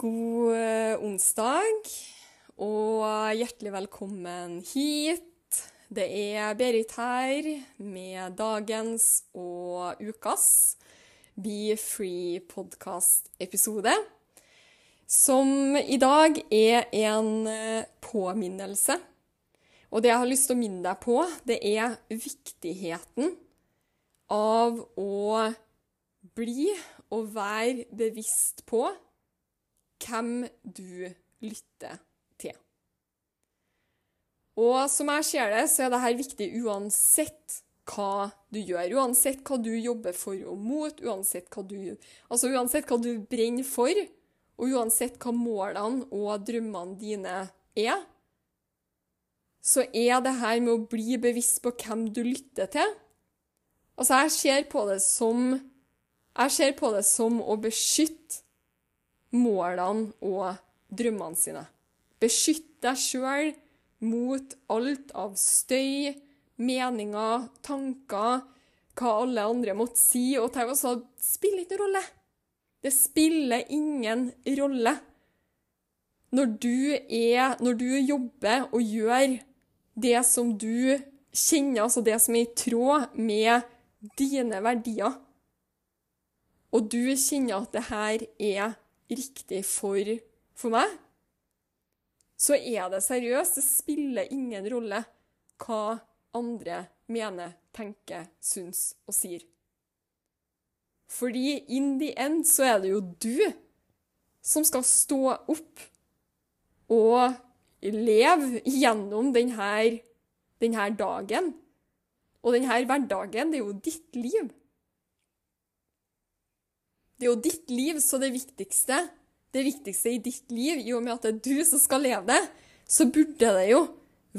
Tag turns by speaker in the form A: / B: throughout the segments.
A: god eh, onsdag, og hjertelig velkommen hit. Det er Berit her med dagens og ukas Be Free podcast-episode, som i dag er en eh, påminnelse. Og det jeg har lyst til å minne deg på, det er viktigheten av å bli og være bevisst på hvem du lytter til. Og som jeg ser det, så er dette viktig uansett hva du gjør. Uansett hva du jobber for og mot, uansett hva du, altså uansett hva du brenner for, og uansett hva målene og drømmene dine er, så er det her med å bli bevisst på hvem du lytter til. Altså, jeg ser på det som på det som å beskytte målene og drømmene sine. Beskytt deg sjøl mot alt av støy, meninger, tanker, hva alle andre måtte si. Og tenk også, det spiller ikke noen rolle. Det spiller ingen rolle. Når du, er, når du jobber og gjør det som du kjenner, altså det som er i tråd med dine verdier, og du kjenner at det her er riktig for, for meg, så er det seriøst. Det spiller ingen rolle hva andre mener, tenker, syns og sier. Fordi in the end så er det jo du som skal stå opp og leve gjennom denne, denne dagen. Og denne hverdagen, det er jo ditt liv. Det er jo ditt liv, så det viktigste, det viktigste i ditt liv, i og med at det er du som skal leve det, så burde det jo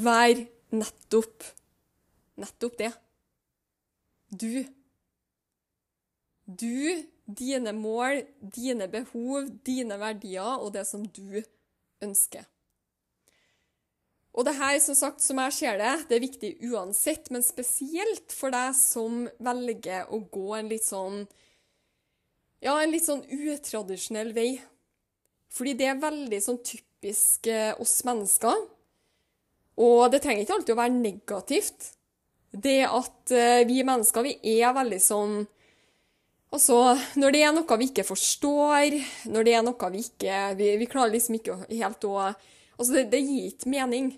A: være nettopp nettopp det. Du. Du, dine mål, dine behov, dine verdier og det som du ønsker. Og det her, som sagt, som jeg ser det, det er viktig uansett, men spesielt for deg som velger å gå en litt sånn ja, en litt sånn utradisjonell vei. Fordi det er veldig sånn typisk eh, oss mennesker. Og det trenger ikke alltid å være negativt. Det at eh, vi mennesker, vi er veldig sånn Altså, når det er noe vi ikke forstår, når det er noe vi ikke Vi, vi klarer liksom ikke helt å Altså, det, det gir ikke mening.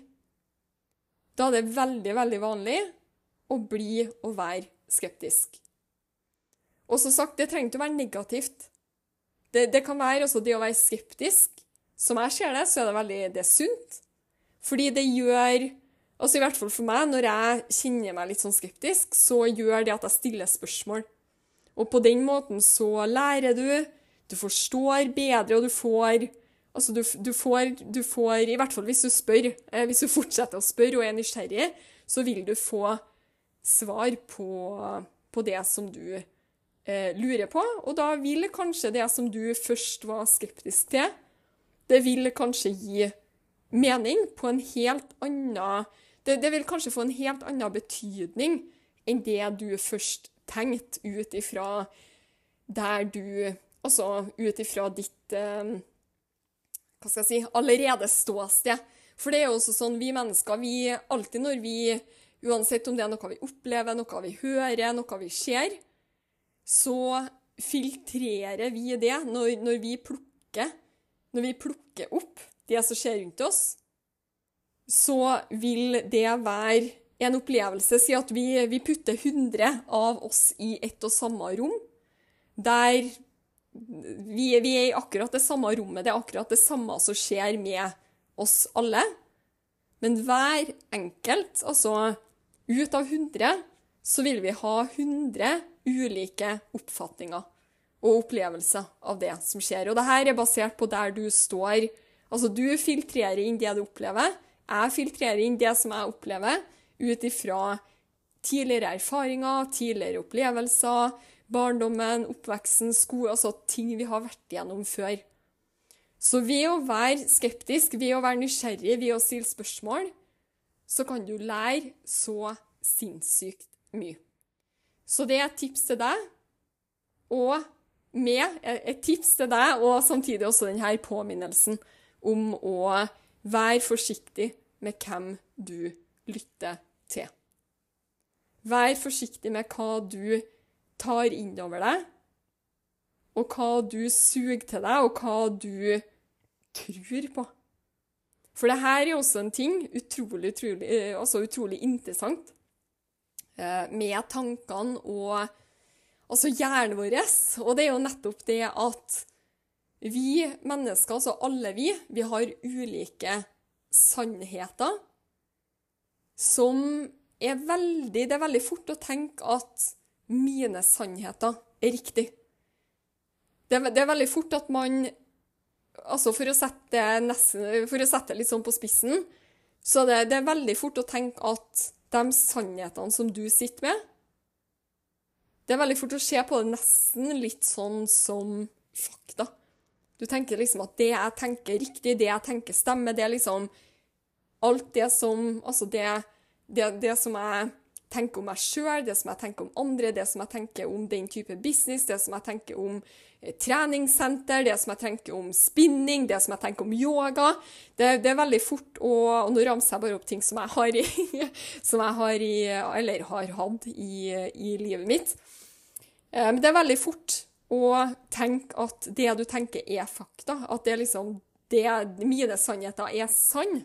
A: Da er det veldig, veldig vanlig å bli og være skeptisk. Og som sagt, det trenger ikke å være negativt. Det, det kan være også det å være skeptisk. Som jeg ser det, så er det veldig det er sunt. Fordi det gjør Altså i hvert fall for meg, når jeg kjenner meg litt sånn skeptisk, så gjør det at jeg stiller spørsmål. Og på den måten så lærer du, du forstår bedre, og du får Altså, du, du, får, du får I hvert fall hvis du spør. Eh, hvis du fortsetter å spørre og er nysgjerrig, så vil du få svar på, på det som du eh, lurer på. Og da vil kanskje det som du først var skeptisk til, det vil kanskje gi mening på en helt annen det, det vil kanskje få en helt annen betydning enn det du først tenkte ut ifra der du Altså ut ifra ditt eh, hva skal jeg si, allerede ståsted. For det er jo også sånn, vi mennesker, vi alltid når vi Uansett om det er noe vi opplever, noe vi hører, noe vi ser, så filtrerer vi det når, når, vi plukker, når vi plukker opp det som skjer rundt oss. Så vil det være en opplevelse Si at vi, vi putter 100 av oss i ett og samme rom, der vi, vi, er i akkurat det samme rommet, det er akkurat det samme som skjer med oss alle. Men hver enkelt, altså ut av 100, så vil vi ha 100 ulike oppfatninger og opplevelser av det som skjer. Og det er basert på der du står. Altså, du filtrerer inn det du opplever. Jeg filtrerer inn det som jeg opplever, ut ifra tidligere erfaringer, tidligere opplevelser, barndommen, oppveksten, sko altså ting vi har vært igjennom før. Så ved å være skeptisk, ved å være nysgjerrig, ved å stille spørsmål, så kan du lære så sinnssykt mye. Så det er et tips til deg, og med et tips til deg, og samtidig også denne påminnelsen om å være forsiktig med hvem du lytter til. Vær forsiktig med hva du tar innover deg, og hva du suger til deg, og hva du tror på. For det her er også en ting utrolig, utrolig, altså utrolig interessant med tankene og altså hjernen vår. Og det er jo nettopp det at vi mennesker, altså alle vi, vi har ulike sannheter som er veldig Det er veldig fort å tenke at mine sannheter er riktig. Det er, det er veldig fort at man Altså, for å sette det litt sånn på spissen, så det, det er veldig fort å tenke at de sannhetene som du sitter med Det er veldig fort å se på det nesten litt sånn som fakta. Du tenker liksom at det jeg tenker riktig, det jeg tenker stemmer, det er liksom alt det som Altså det, det, det som jeg tenker om meg sjøl, det som jeg tenker om andre, det som jeg tenker om den type business, det som jeg tenker om eh, treningssenter, det som jeg tenker om spinning, det som jeg tenker om yoga. Det, det er veldig fort å Og nå ramser jeg bare opp ting som jeg har i, som jeg har i Eller har hatt i, i livet mitt. Eh, men det er veldig fort å tenke at det du tenker, er fakta. At det liksom det, Mine sannheter er sann.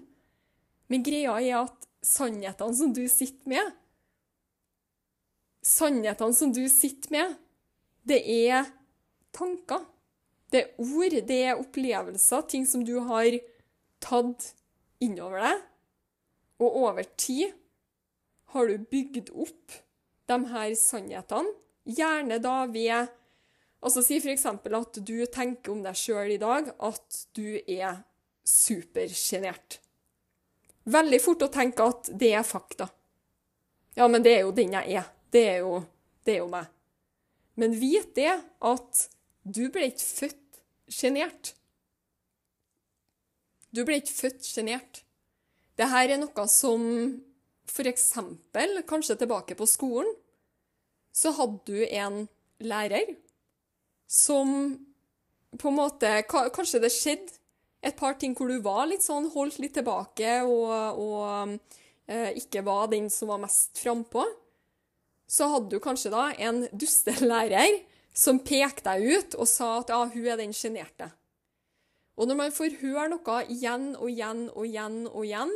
A: Men greia er at sannhetene som du sitter med, sannhetene som du sitter med, det er tanker. Det er ord, det er opplevelser, ting som du har tatt innover deg. Og over tid har du bygd opp de her sannhetene, gjerne da ved Altså Si f.eks. at du tenker om deg sjøl i dag at du er supersjenert. Veldig fort å tenke at det er fakta. Ja, men det er jo den jeg er det er jo, det er jo meg. Men vit det at du ble ikke født sjenert. Du ble ikke født sjenert. Dette er noe som f.eks. kanskje tilbake på skolen, så hadde du en lærer som på en måte Kanskje det skjedde et par ting hvor du var litt sånn holdt litt tilbake og, og eh, ikke var den som var mest frampå så hadde du kanskje da en dustelærer som pekte deg ut og sa at ja, hun er den sjenerte. Og når man får høre noe igjen og igjen og igjen og igjen,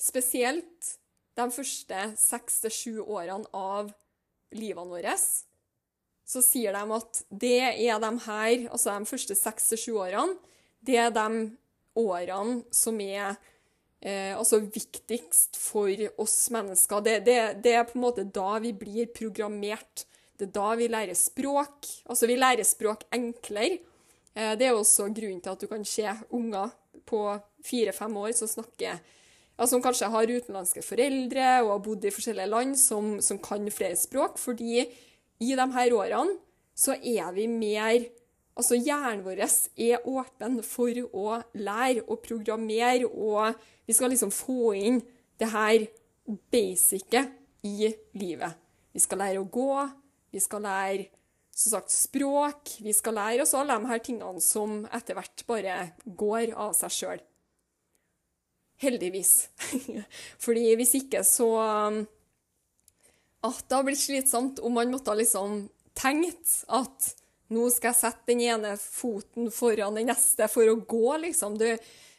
A: spesielt de første seks til sju årene av livene våre, så sier de at det er de her, altså de første seks til sju årene, det er de årene som er eh, altså viktigst for oss mennesker. Det, det, det, er på en måte da vi blir programmert. Det er da vi lærer språk. Altså, vi lærer språk enklere. Eh, det er også grunnen til at du kan se unger på fire-fem år som snakker ja, som kanskje har utenlandske foreldre og har bodd i forskjellige land, som, som kan flere språk. Fordi i de her årene så er vi mer Altså, hjernen vår er åpen for å lære og programmere og vi skal liksom få inn det her basicet i livet. Vi skal lære å gå, vi skal lære som sagt, språk, vi skal lære oss alle de her tingene som etter hvert bare går av seg sjøl. Heldigvis. Fordi hvis ikke så at Det har blitt slitsomt om man måtte liksom tenkt at nå skal jeg sette den ene foten foran den neste for å gå, liksom. Du,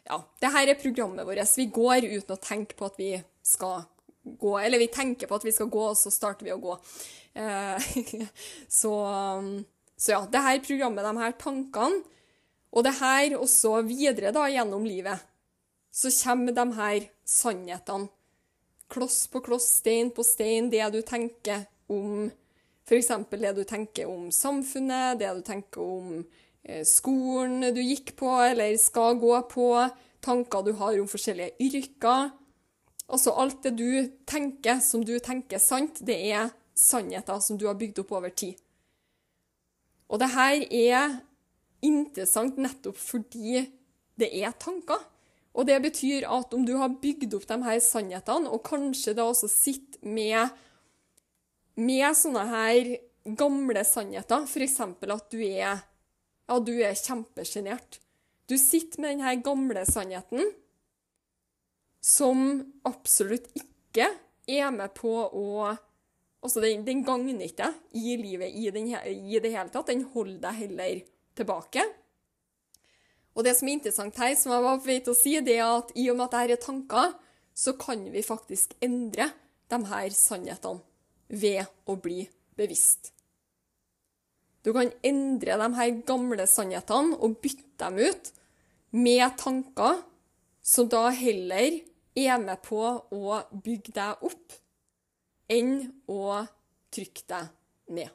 A: ja, det her er programmet vårt. Vi går uten å tenke på at vi skal gå. Eller vi tenker på at vi skal gå, og så starter vi å gå. Eh, så, så, ja, det her programmet, de her tankene, og det her også videre da gjennom livet, så kommer de her sannhetene. Kloss på kloss, stein på stein, det du tenker om f.eks. det du tenker om samfunnet, det du tenker om eh, skolen du gikk på eller skal gå på, tanker du har om forskjellige yrker. Altså alt det du tenker som du tenker sant, det er sannheter som du har bygd opp over tid. Og det her er interessant nettopp fordi det er tanker. Og det betyr at om du har bygd opp de her sannhetene, og kanskje da også sitter med, med sånne her gamle sannheter, f.eks. at du er, ja, du er kjempesjenert. Du sitter med denne gamle sannheten som absolutt ikke er med på å Altså, den, den gagner ikke i livet i, den, i, det hele tatt. Den holder deg heller tilbake. Og det som er interessant her, som jeg var på vei til å si, det er at i og med at dette er tanker, så kan vi faktisk endre de her sannhetene ved å bli bevisst. Du kan endre de her gamle sannhetene og bytte dem ut med tanker som da heller er med på å bygge deg opp enn å trykke deg ned.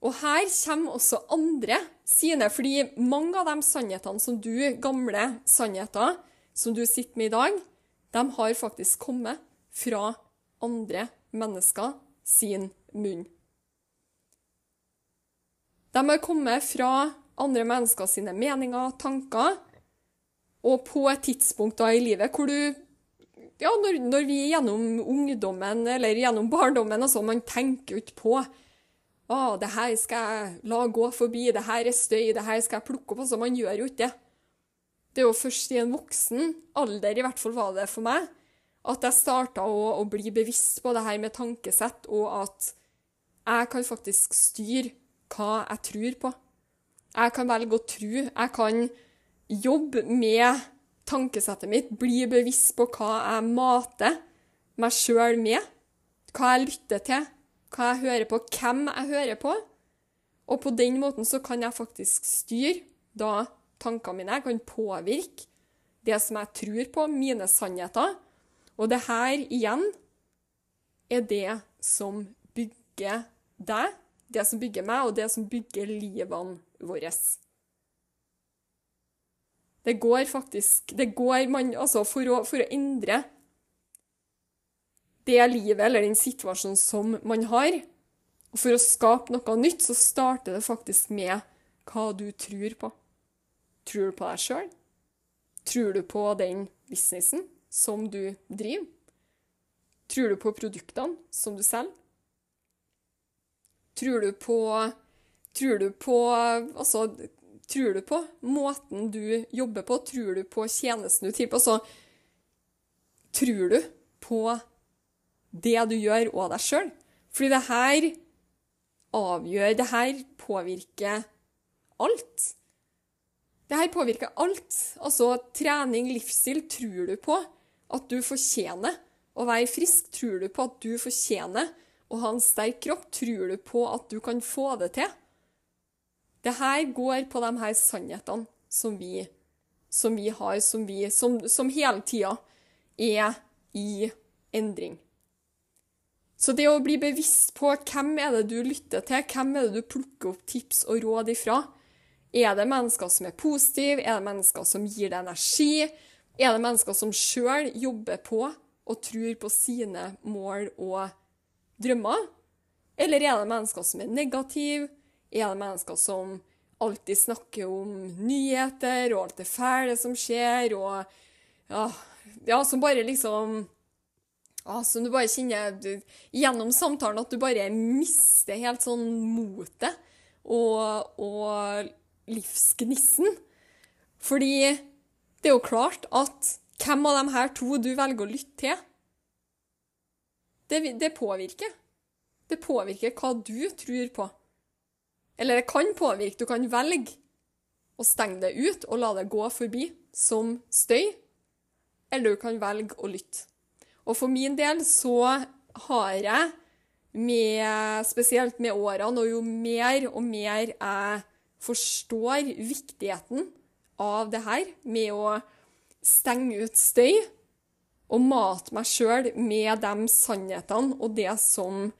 A: Og her kommer også andre sine, fordi mange av de sannhetene som du, gamle sannheter, som du sitter med i dag, de har faktisk kommet fra andre mennesker sin munn. De har kommet fra andre mennesker sine meninger, tanker, og på et tidspunkt i livet hvor du ja, når, når, vi gjennom ungdommen eller gjennom barndommen altså, man tenker ikke på å, det her skal jeg la gå forbi, det her er støy, det her skal jeg plukke opp. altså Man gjør jo ikke det. Det er jo først i en voksen alder, i hvert fall var det for meg, at jeg starta å, bli bevisst på det her med tankesett, og at jeg kan faktisk styre hva jeg tror på. Jeg kan velge å tro. Jeg kan jobbe med tankesettet mitt, bli bevisst på hva jeg mater meg sjøl med, hva jeg lytter til, hva jeg hører på, hvem jeg hører på. Og på den måten så kan jeg faktisk styre da tankene mine. Jeg kan påvirke det som jeg tror på, mine sannheter. Og det her igjen er det som bygger deg, det som bygger meg, og det som bygger livene våre. Det går faktisk det går man, altså for, å, for å endre det livet eller den situasjonen som man har, og for å skape noe nytt, så starter det faktisk med hva du tror på. Tror du på deg sjøl? Tror du på den businessen som du driver? Tror du på produktene som du selger? Tror du på Tror du på Altså, tror du på måten du jobber på? Tror du på tjenesten du tilbyr? Altså, tror du på det du gjør, og deg sjøl? Fordi det her avgjør Det her påvirker alt. Det her påvirker alt. Altså trening, livsstil. Tror du på at du fortjener å være frisk? Tror du på at du fortjener å ha en sterk kropp? Tror du på at du kan få det til? Det her går på de her sannhetene som vi, som vi har, som, vi, som, som hele tida er i endring. Så det å bli bevisst på hvem er det du lytter til, hvem er det du plukker opp tips og råd ifra, er det mennesker som er positive, er det mennesker som gir deg energi, er det mennesker som sjøl jobber på og tror på sine mål og drømmer, eller er det mennesker som er negative, er det mennesker som alltid snakker om nyheter og alt det fæle som skjer, og ja, ja som bare liksom ja, Som du bare kjenner du, gjennom samtalen at du bare mister helt sånn motet og, og livsgnissen. Fordi det er jo klart at hvem av de her to du velger å lytte til, det, det påvirker. Det påvirker hva du tror på. Eller det kan påvirke. Du kan velge å stenge det ut og la det gå forbi som støy, eller du kan velge å lytte. Og for min del så har jeg, med, spesielt med årene, og jo mer og mer jeg forstår viktigheten av det her med å stenge ut støy og mate meg sjøl med de sannhetene og det som,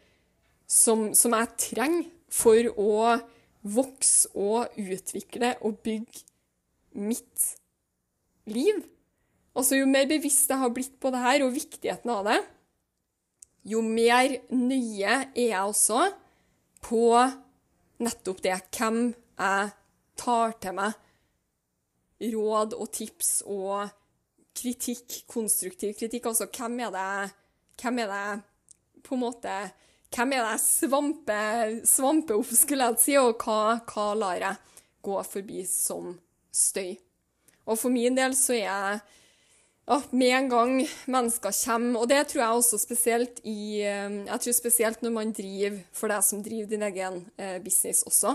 A: som, som jeg trenger for å vokse og utvikle og bygge mitt liv. Altså, jo mer bevisst jeg har blitt på det her, og viktigheten av det, jo mer nøye er jeg også på nettopp det. Hvem jeg tar til meg råd og tips og kritikk, konstruktiv kritikk. Altså, hvem er det Hvem er det på en måte Hvem er det svampe, svampe opp, skulle jeg si, og hva, hva lar jeg gå forbi som støy? Og for min del så er jeg ja, med en gang mennesker kommer, og det tror jeg også spesielt i Jeg tror spesielt når man driver for deg som driver din egen eh, business også.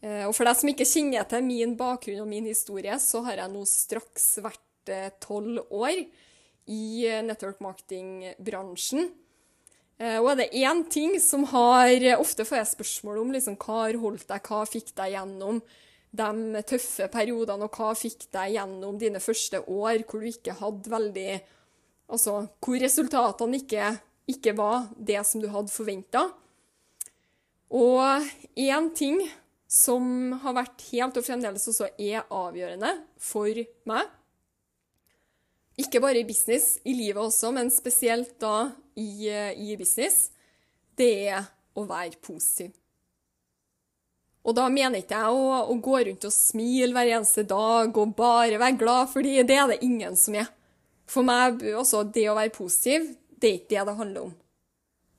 A: Eh, og for deg som ikke kjenner til min bakgrunn og min historie, så har jeg nå straks vært tolv år i eh, network marketing-bransjen. Eh, og er det én ting som har Ofte får jeg spørsmål om liksom, hva har holdt deg, hva fikk deg gjennom de tøffe periodene, og hva fikk deg gjennom dine første år hvor du ikke hadde veldig Altså hvor resultatene ikke, ikke var det som du hadde forventa. Og én ting som har vært helt og fremdeles også er avgjørende for meg, ikke bare i business, i livet også, men spesielt da i, i business, det er å være positiv. Og da mener ikke jeg å, å, gå rundt og smile hver eneste dag og bare være glad, fordi det er det ingen som er. For meg, også det å være positiv, det er ikke det det handler om.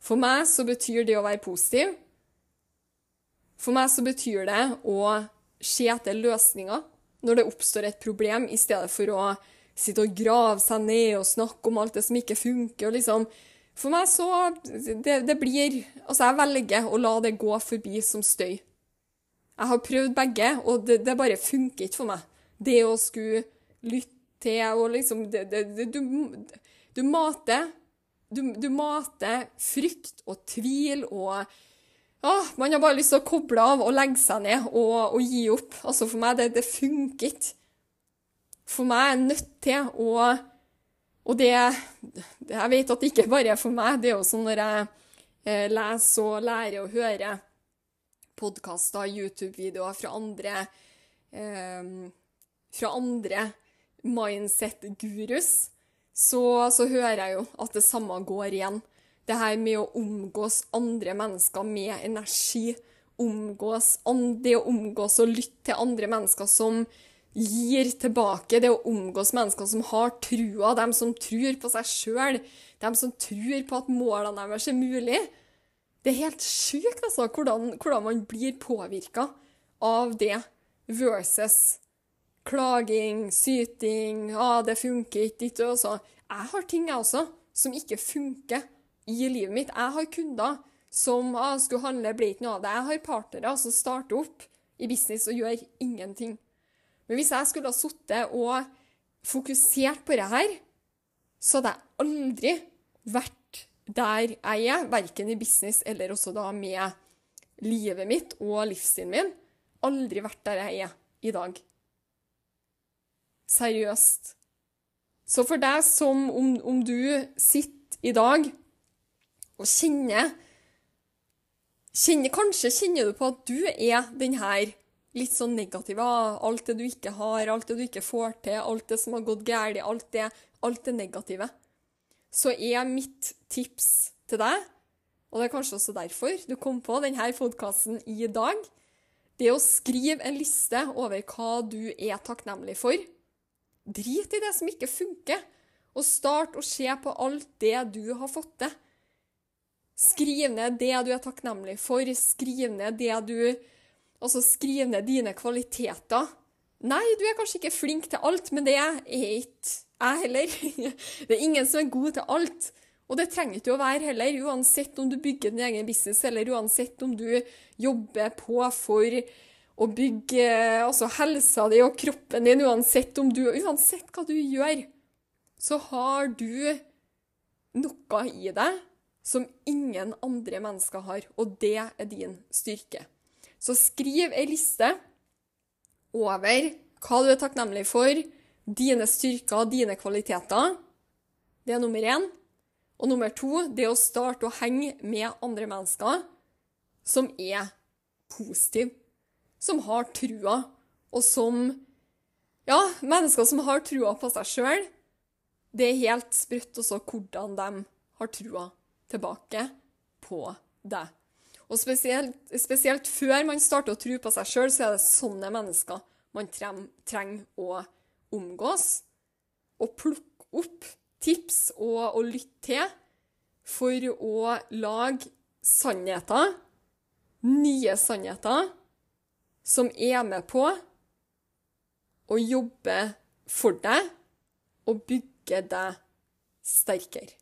A: For meg så betyr det å være positiv For meg så betyr det å se etter løsninger når det oppstår et problem, i stedet for å sitte og grave seg ned og snakke om alt det som ikke funker. liksom, For meg så det, det blir Altså, jeg velger å la det gå forbi som støy. Jeg har prøvd begge, og det, det bare funker ikke for meg. Det å skulle lytte til og liksom det, du, du, mater du, du, mater frykt og tvil og ah, Man har bare lyst til å koble av og legge seg ned og, og gi opp. Altså For meg, det, det funker ikke for meg er nødt til å Og det, Jeg vet at det ikke bare er for meg. Det er jo sånn når jeg eh, leser og lærer og hører podkaster, YouTube-videoer fra andre eh, Fra andre mindset-gurus, så, så, hører jeg jo at det samme går igjen. Det her med å omgås andre mennesker med energi. Omgås, det å omgås og lytte til andre mennesker som gir tilbake. Det å omgås mennesker som har trua, dem som tror på seg sjøl, dem som tror på at målene deres er mulig. Det er helt sjukt altså, hvordan, hvordan man blir påvirka av det versus klaging, syting, ah, 'det funker ikke', ditt og så. Jeg har ting, jeg også, som ikke funker i livet mitt. Jeg har kunder som ah, skulle handle, ble ikke noe av det. Jeg har partnere som starter opp i business og gjør ingenting. Men hvis jeg skulle ha sittet og fokusert på det her, så hadde jeg aldri vært der jeg er, verken i business eller også da med livet mitt og livsstilen min. Aldri vært der jeg er i dag. Seriøst. Så for deg som om, om du sitter i dag og kjenner, kjenner Kanskje kjenner du på at du er den her litt sånn negative. Alt det du ikke har, alt det du ikke får til, alt det som har gått galt, alt det, alt det negative. Så er mitt tips til deg, og det er kanskje også derfor du kom på denne podkasten i dag, det å skrive en liste over hva du er takknemlig for. Drit i det som ikke funker, og start å se på alt det du har fått til. Skriv ned det du er takknemlig for, skriv ned det du Altså, skriv ned dine kvaliteter. Nei, du er kanskje ikke flink til alt, men det er ikke jeg heller. Det er ingen som er god til alt. Og det trenger ikke å være heller, uansett om du bygger din egen business, eller uansett om du jobber på for å bygge altså helsa di og kroppen din, uansett, du, uansett hva du gjør, så har du noe i deg som ingen andre mennesker har, og det er din styrke. Så skriv ei liste over hva du er takknemlig for, dine styrker, dine kvaliteter. Det er nummer én. Og nummer to, det er å starte å henge med andre mennesker som er positive, som har trua, og som Ja, mennesker som har trua på seg sjøl. Det er helt sprøtt også hvordan de har trua tilbake på deg. Og spesielt, spesielt før man starter å tro på seg sjøl, så er det sånne mennesker man trenger å omgås. Og plukke opp tips og, og lytte til for å lage sannheter, nye sannheter, som er med på å jobbe for deg og bygge deg sterkere.